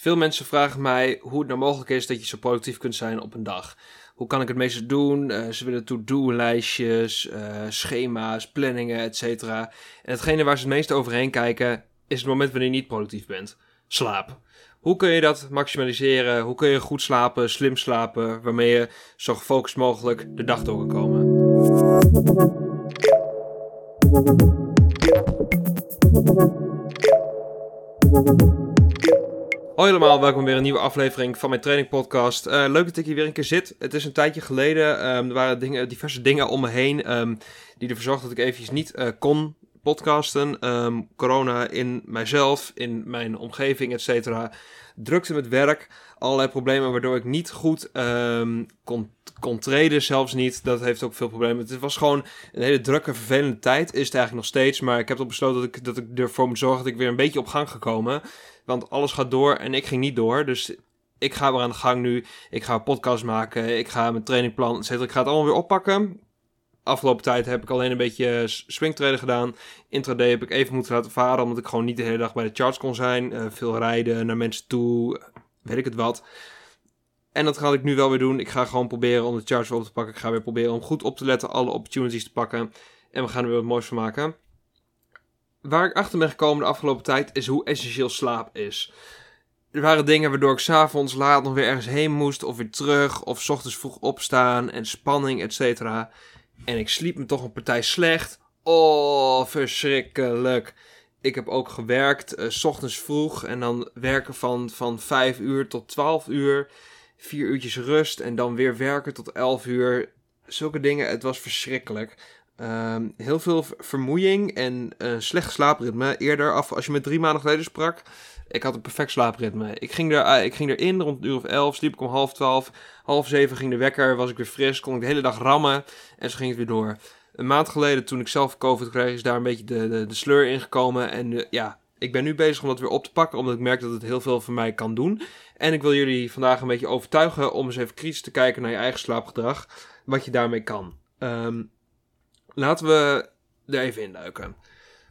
Veel mensen vragen mij hoe het nou mogelijk is dat je zo productief kunt zijn op een dag. Hoe kan ik het meeste doen? Uh, ze willen to-do-lijstjes, uh, schema's, planningen, etc. En hetgene waar ze het meest overheen kijken is het moment wanneer je niet productief bent. Slaap. Hoe kun je dat maximaliseren? Hoe kun je goed slapen, slim slapen, waarmee je zo gefocust mogelijk de dag door kan komen? Hoi allemaal, welkom bij een nieuwe aflevering van mijn training podcast. Uh, leuk dat ik hier weer een keer zit. Het is een tijdje geleden, um, er waren dingen, diverse dingen om me heen um, die ervoor zorgden dat ik eventjes niet uh, kon podcasten. Um, corona in mijzelf, in mijn omgeving, et cetera. Drukte met werk, allerlei problemen waardoor ik niet goed kon, kon treden, zelfs niet. Dat heeft ook veel problemen. Het was gewoon een hele drukke, vervelende tijd, is het eigenlijk nog steeds. Maar ik heb toch besloten dat ik, dat ik ervoor moet zorgen dat ik weer een beetje op gang gekomen want alles gaat door en ik ging niet door. Dus ik ga weer aan de gang nu. Ik ga een podcast maken. Ik ga mijn trainingplan, et Ik ga het allemaal weer oppakken. Afgelopen tijd heb ik alleen een beetje swingtraden gedaan. Intraday heb ik even moeten laten varen, omdat ik gewoon niet de hele dag bij de charts kon zijn. Uh, veel rijden naar mensen toe, weet ik het wat. En dat ga ik nu wel weer doen. Ik ga gewoon proberen om de charts weer op te pakken. Ik ga weer proberen om goed op te letten, alle opportunities te pakken. En we gaan er weer wat moois van maken waar ik achter ben gekomen de afgelopen tijd is hoe essentieel slaap is. Er waren dingen waardoor ik s'avonds laat nog weer ergens heen moest, of weer terug, of s ochtends vroeg opstaan en spanning, et cetera. En ik sliep me toch een partij slecht. Oh, verschrikkelijk. Ik heb ook gewerkt, uh, s ochtends vroeg en dan werken van, van 5 uur tot 12 uur. Vier uurtjes rust en dan weer werken tot 11 uur. Zulke dingen, het was verschrikkelijk. Ehm, heel veel vermoeiing en uh, slecht slaapritme. Eerder, af, als je me drie maanden geleden sprak, ik had een perfect slaapritme. Ik ging, er, uh, ik ging erin rond een uur of elf, sliep ik om half twaalf. Half zeven ging de wekker, was ik weer fris, kon ik de hele dag rammen en zo ging het weer door. Een maand geleden, toen ik zelf COVID kreeg, is daar een beetje de, de, de sleur ingekomen. En uh, ja, ik ben nu bezig om dat weer op te pakken, omdat ik merk dat het heel veel voor mij kan doen. En ik wil jullie vandaag een beetje overtuigen om eens even kritisch te kijken naar je eigen slaapgedrag. Wat je daarmee kan. Um, Laten we er even induiken.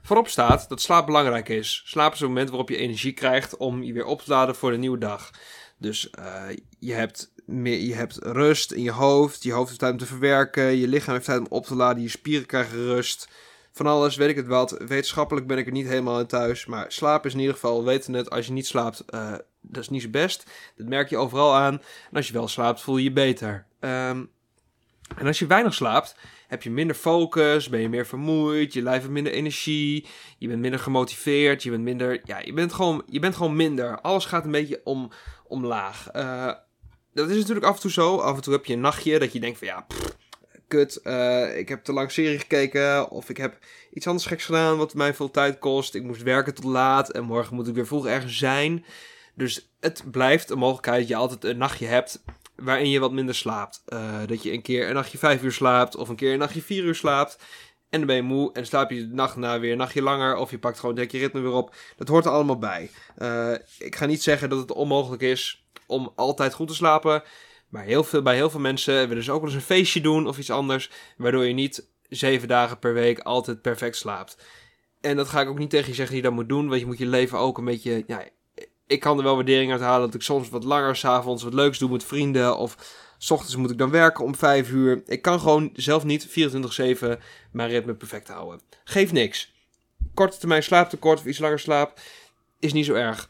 Voorop staat dat slaap belangrijk is. Slaap is het moment waarop je energie krijgt om je weer op te laden voor de nieuwe dag. Dus uh, je, hebt meer, je hebt rust in je hoofd. Je hoofd heeft tijd om te verwerken. Je lichaam heeft tijd om op te laden. Je spieren krijgen rust. Van alles, weet ik het wat. Wetenschappelijk ben ik er niet helemaal in thuis. Maar slaap is in ieder geval, we weten het, als je niet slaapt, uh, dat is niet zo best. Dat merk je overal aan. En als je wel slaapt, voel je je beter. Um, en als je weinig slaapt, heb je minder focus, ben je meer vermoeid, je lijf heeft minder energie, je bent minder gemotiveerd, je bent minder, ja, je bent gewoon, je bent gewoon minder. Alles gaat een beetje om, omlaag. Uh, dat is natuurlijk af en toe zo. Af en toe heb je een nachtje dat je denkt van ja, kut, uh, ik heb te lang serie gekeken of ik heb iets anders geks gedaan wat mij veel tijd kost. Ik moest werken tot laat en morgen moet ik weer vroeg ergens zijn. Dus het blijft een mogelijkheid je altijd een nachtje hebt waarin je wat minder slaapt. Uh, dat je een keer een nachtje vijf uur slaapt of een keer een nachtje vier uur slaapt. En dan ben je moe en slaap je de nacht na weer een nachtje langer. Of je pakt gewoon direct je ritme weer op. Dat hoort er allemaal bij. Uh, ik ga niet zeggen dat het onmogelijk is om altijd goed te slapen. Maar heel veel, bij heel veel mensen willen ze ook wel eens een feestje doen of iets anders. Waardoor je niet zeven dagen per week altijd perfect slaapt. En dat ga ik ook niet tegen je zeggen dat je dat moet doen. Want je moet je leven ook een beetje ja, ik kan er wel waardering uit halen dat ik soms wat langer s'avonds wat leuks doe met vrienden. Of s ochtends moet ik dan werken om 5 uur. Ik kan gewoon zelf niet 24-7 mijn ritme perfect houden. Geeft niks. Korte termijn slaaptekort of iets langer slaap is niet zo erg.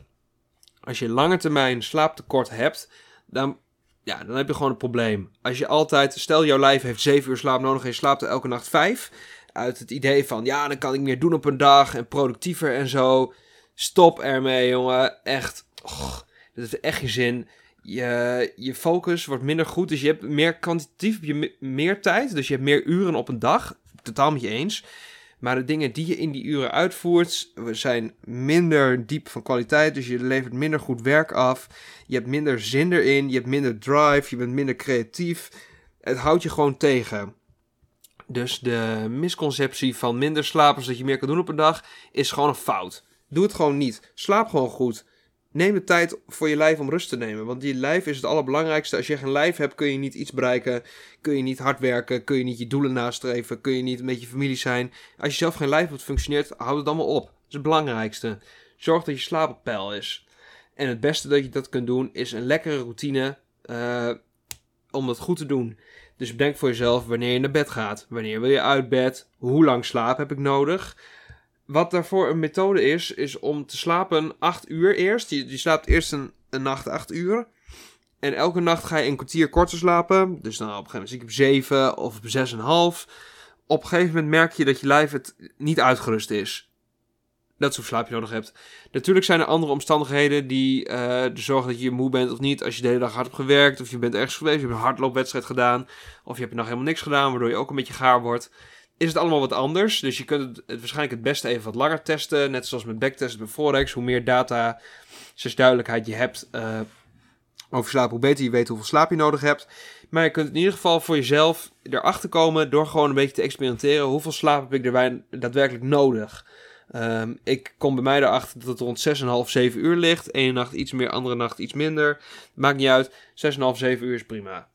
Als je lange termijn slaaptekort hebt, dan, ja, dan heb je gewoon een probleem. Als je altijd, stel jouw lijf heeft 7 uur slaap nodig en je slaapt elke nacht 5. Uit het idee van, ja, dan kan ik meer doen op een dag en productiever en zo Stop ermee, jongen. Echt. Oh, dat heeft echt geen zin. Je, je focus wordt minder goed. Dus je hebt meer kwantitatief heb je meer tijd. Dus je hebt meer uren op een dag. Totaal met je eens. Maar de dingen die je in die uren uitvoert, zijn minder diep van kwaliteit. Dus je levert minder goed werk af. Je hebt minder zin erin. Je hebt minder drive. Je bent minder creatief. Het houdt je gewoon tegen. Dus de misconceptie van minder slapen zodat je meer kan doen op een dag is gewoon een fout. Doe het gewoon niet. Slaap gewoon goed. Neem de tijd voor je lijf om rust te nemen. Want je lijf is het allerbelangrijkste. Als je geen lijf hebt, kun je niet iets bereiken. Kun je niet hard werken. Kun je niet je doelen nastreven. Kun je niet met je familie zijn. Als je zelf geen lijf hebt functioneert, houd het allemaal op. Dat is het belangrijkste. Zorg dat je slaap op peil is. En het beste dat je dat kunt doen is een lekkere routine uh, om dat goed te doen. Dus bedenk voor jezelf wanneer je naar bed gaat. Wanneer wil je uit bed? Hoe lang slaap heb ik nodig? Wat daarvoor een methode is, is om te slapen 8 uur eerst. Je, slaapt eerst een, nacht 8 uur. En elke nacht ga je een kwartier korter slapen. Dus dan op een gegeven moment zit ik op 7 of op 6,5. Op een gegeven moment merk je dat je lijf het niet uitgerust is. Dat hoeveel slaap je nodig hebt. Natuurlijk zijn er andere omstandigheden die uh, zorgen dat je moe bent of niet. Als je de hele dag hard hebt gewerkt, of je bent ergens geweest, je hebt een hardloopwedstrijd gedaan, of je hebt nog helemaal niks gedaan, waardoor je ook een beetje gaar wordt. Is het allemaal wat anders. Dus je kunt het, het waarschijnlijk het beste even wat langer testen. Net zoals met backtesten bij Forex. Hoe meer data, dus duidelijkheid je hebt uh, over slaap, hoe beter je weet hoeveel slaap je nodig hebt. Maar je kunt in ieder geval voor jezelf erachter komen door gewoon een beetje te experimenteren. Hoeveel slaap heb ik er daadwerkelijk nodig? Um, ik kom bij mij erachter dat het rond 6,5, 7 uur ligt. Ene nacht iets meer, andere nacht iets minder. Maakt niet uit. 6,5, 7 uur is prima.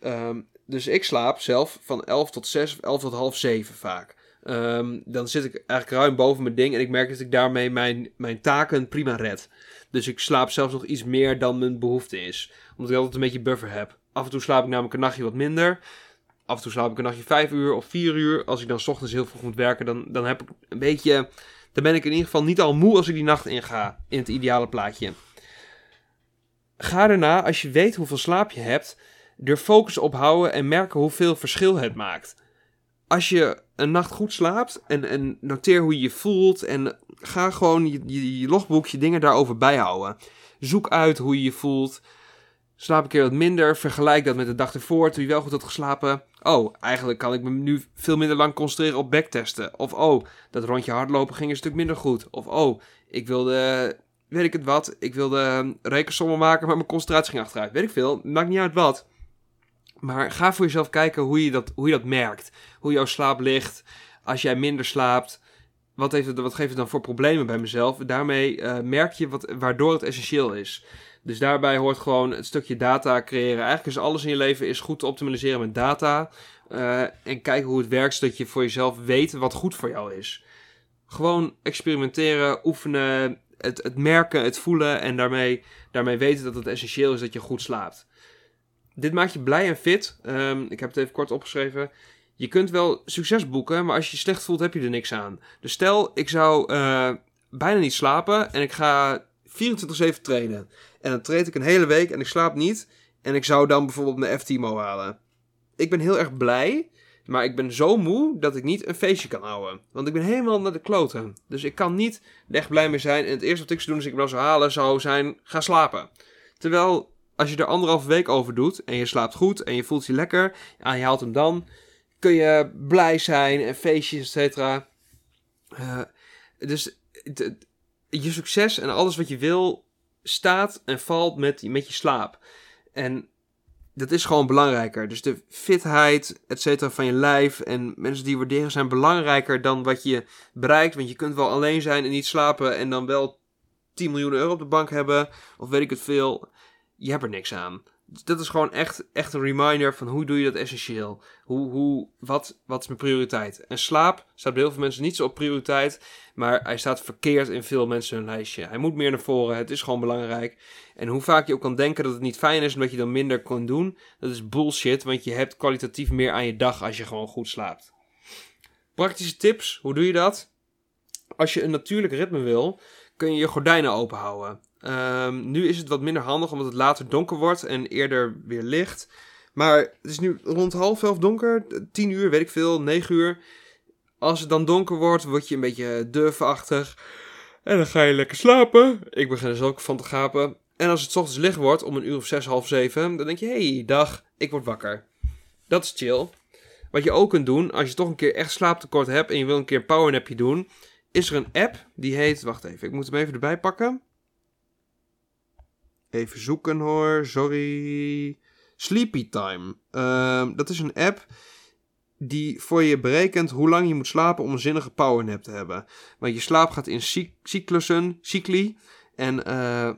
Um, dus ik slaap zelf van 11 tot 6 of 11 tot half 7 vaak. Um, dan zit ik eigenlijk ruim boven mijn ding en ik merk dat ik daarmee mijn, mijn taken prima red. Dus ik slaap zelfs nog iets meer dan mijn behoefte is. Omdat ik altijd een beetje buffer heb. Af en toe slaap ik namelijk een nachtje wat minder. Af en toe slaap ik een nachtje 5 uur of 4 uur. Als ik dan s ochtends heel vroeg moet werken, dan, dan heb ik een beetje. Dan ben ik in ieder geval niet al moe als ik die nacht inga. In het ideale plaatje. Ga daarna, als je weet hoeveel slaap je hebt, er focus op houden en merken hoeveel verschil het maakt. Als je een nacht goed slaapt en, en noteer hoe je je voelt en ga gewoon je, je, je logboekje dingen daarover bijhouden. Zoek uit hoe je je voelt. Slaap een keer wat minder. Vergelijk dat met de dag ervoor toen je wel goed had geslapen. Oh, eigenlijk kan ik me nu veel minder lang concentreren op backtesten. Of oh, dat rondje hardlopen ging een stuk minder goed. Of oh, ik wilde, weet ik het wat, ik wilde rekensommen maken, maar mijn concentratie ging achteruit. Weet ik veel, maakt niet uit wat. Maar ga voor jezelf kijken hoe je dat, hoe je dat merkt. Hoe jouw slaap ligt. Als jij minder slaapt. Wat, heeft het, wat geeft het dan voor problemen bij mezelf? Daarmee uh, merk je wat, waardoor het essentieel is. Dus daarbij hoort gewoon het stukje data creëren. Eigenlijk is alles in je leven is goed te optimaliseren met data. Uh, en kijken hoe het werkt, zodat je voor jezelf weet wat goed voor jou is. Gewoon experimenteren, oefenen, het, het merken, het voelen en daarmee, daarmee weten dat het essentieel is dat je goed slaapt. Dit maakt je blij en fit. Um, ik heb het even kort opgeschreven. Je kunt wel succes boeken, maar als je je slecht voelt, heb je er niks aan. Dus stel, ik zou uh, bijna niet slapen en ik ga 24-7 trainen. En dan train ik een hele week en ik slaap niet. En ik zou dan bijvoorbeeld mijn FTMO halen. Ik ben heel erg blij, maar ik ben zo moe dat ik niet een feestje kan houden. Want ik ben helemaal naar de kloten. Dus ik kan niet echt blij mee zijn. En het eerste wat ik zou doen als ik wel zou halen, zou zijn gaan slapen. Terwijl als je er anderhalve week over doet en je slaapt goed en je voelt je lekker en je haalt hem dan, kun je blij zijn en feestjes, et cetera. Uh, dus je succes en alles wat je wil staat en valt met, met je slaap. En dat is gewoon belangrijker. Dus de fitheid, et cetera, van je lijf en mensen die waarderen zijn belangrijker dan wat je bereikt. Want je kunt wel alleen zijn en niet slapen en dan wel 10 miljoen euro op de bank hebben. Of weet ik het veel. Je hebt er niks aan dat is gewoon echt, echt een reminder van hoe doe je dat essentieel? Hoe, hoe, wat, wat is mijn prioriteit? En slaap staat bij heel veel mensen niet zo op prioriteit, maar hij staat verkeerd in veel mensen hun lijstje. Hij moet meer naar voren, het is gewoon belangrijk. En hoe vaak je ook kan denken dat het niet fijn is omdat je dan minder kan doen, dat is bullshit, want je hebt kwalitatief meer aan je dag als je gewoon goed slaapt. Praktische tips, hoe doe je dat? Als je een natuurlijk ritme wil, kun je je gordijnen open houden. Um, nu is het wat minder handig omdat het later donker wordt en eerder weer licht. Maar het is nu rond half elf donker, tien uur, weet ik veel, negen uur. Als het dan donker wordt, word je een beetje durfachtig. En dan ga je lekker slapen. Ik begin er dus ook van te gapen. En als het ochtends licht wordt, om een uur of zes, half zeven, dan denk je, hey, dag, ik word wakker. Dat is chill. Wat je ook kunt doen, als je toch een keer echt slaaptekort hebt en je wil een keer een powernapje doen, is er een app die heet, wacht even, ik moet hem even erbij pakken. Even zoeken hoor, sorry. Sleepy Time. Uh, dat is een app die voor je berekent hoe lang je moet slapen om een zinnige powernap te hebben. Want je slaap gaat in cyclussen, cycli. En uh,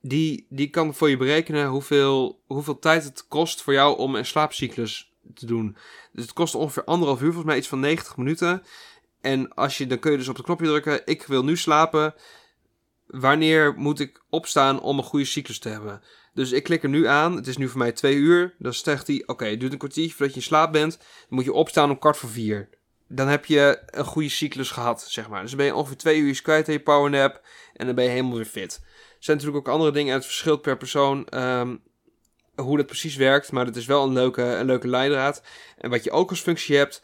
die, die kan voor je berekenen hoeveel, hoeveel tijd het kost voor jou om een slaapcyclus te doen. Dus het kost ongeveer anderhalf uur, volgens mij iets van 90 minuten. En als je, dan kun je dus op het knopje drukken, ik wil nu slapen wanneer moet ik opstaan om een goede cyclus te hebben? Dus ik klik er nu aan. Het is nu voor mij twee uur. Dan zegt hij, oké, het duurt een kwartiertje voordat je in slaap bent. Dan moet je opstaan om kwart voor vier. Dan heb je een goede cyclus gehad, zeg maar. Dus dan ben je ongeveer twee uur kwijt aan je powernap. En dan ben je helemaal weer fit. Er zijn natuurlijk ook andere dingen. En het verschilt per persoon ehm, hoe dat precies werkt. Maar het is wel een leuke, een leuke leidraad. En wat je ook als functie hebt.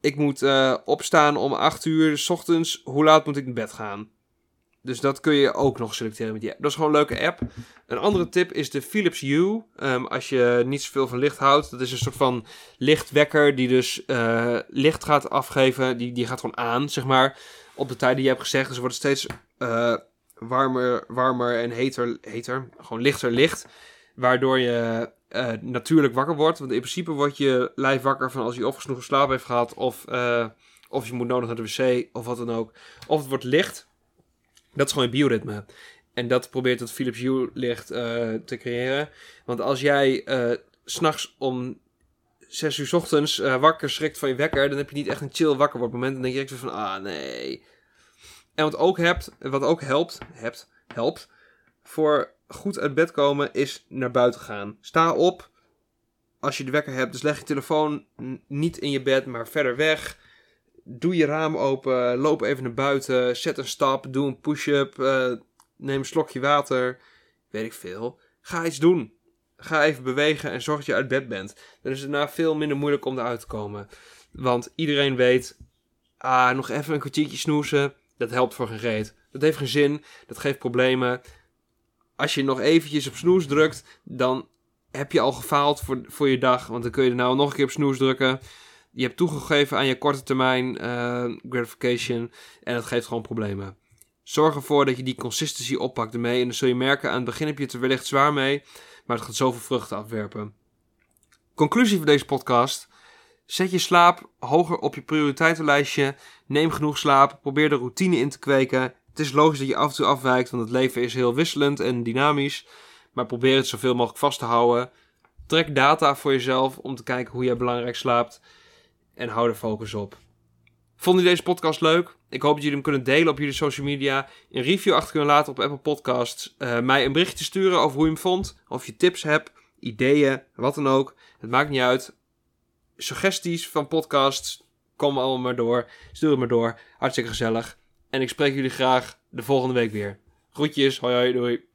Ik moet uh, opstaan om 8 uur s ochtends. Hoe laat moet ik naar bed gaan? Dus dat kun je ook nog selecteren met die app. Dat is gewoon een leuke app. Een andere tip is de Philips Hue. Um, als je niet zoveel van licht houdt. Dat is een soort van lichtwekker die dus uh, licht gaat afgeven. Die, die gaat gewoon aan, zeg maar. Op de tijd die je hebt gezegd. Dus wordt het steeds uh, warmer, warmer en heter, heter. Gewoon lichter licht. Waardoor je uh, natuurlijk wakker wordt. Want in principe wordt je lijf wakker van als je of genoeg slaap heeft gehad. Of, of je moet nodig naar de wc. Of wat dan ook. Of het wordt licht. Dat is gewoon je bioritme. En dat probeert het Philips Hue licht uh, te creëren. Want als jij uh, s'nachts om 6 uur s ochtends uh, wakker schrikt van je wekker, dan heb je niet echt een chill wakker wordt moment. Dan denk je echt van, ah nee. En wat ook, hebt, wat ook helpt, hebt, helpt voor goed uit bed komen, is naar buiten gaan. Sta op als je de wekker hebt. Dus leg je telefoon niet in je bed, maar verder weg doe je raam open, loop even naar buiten, zet een stap, doe een push-up, uh, neem een slokje water, weet ik veel. Ga iets doen. Ga even bewegen en zorg dat je uit bed bent. Dan is het daarna veel minder moeilijk om eruit te komen. Want iedereen weet, ah, nog even een kwartiertje snoezen, dat helpt voor geen reet. Dat heeft geen zin, dat geeft problemen. Als je nog eventjes op snoes drukt, dan heb je al gefaald voor, voor je dag. Want dan kun je er nou nog een keer op snoes drukken je hebt toegegeven aan je korte termijn uh, gratification en dat geeft gewoon problemen. Zorg ervoor dat je die consistency oppakt ermee en dan zul je merken aan het begin heb je het er wellicht zwaar mee, maar het gaat zoveel vruchten afwerpen. Conclusie van deze podcast. Zet je slaap hoger op je prioriteitenlijstje. Neem genoeg slaap. Probeer de routine in te kweken. Het is logisch dat je af en toe afwijkt, want het leven is heel wisselend en dynamisch. Maar probeer het zoveel mogelijk vast te houden. Trek data voor jezelf om te kijken hoe jij belangrijk slaapt en hou er focus op. Vond je deze podcast leuk? Ik hoop dat jullie hem kunnen delen op jullie social media. Een review achter kunnen laten op Apple Podcasts. Uh, mij een berichtje sturen over hoe je hem vond. Of je tips hebt, ideeën, wat dan ook. Het maakt niet uit. Suggesties van podcasts, kom allemaal maar door. Stuur het maar door. Hartstikke gezellig. En ik spreek jullie graag de volgende week weer. Groetjes, hoi hoi, doei.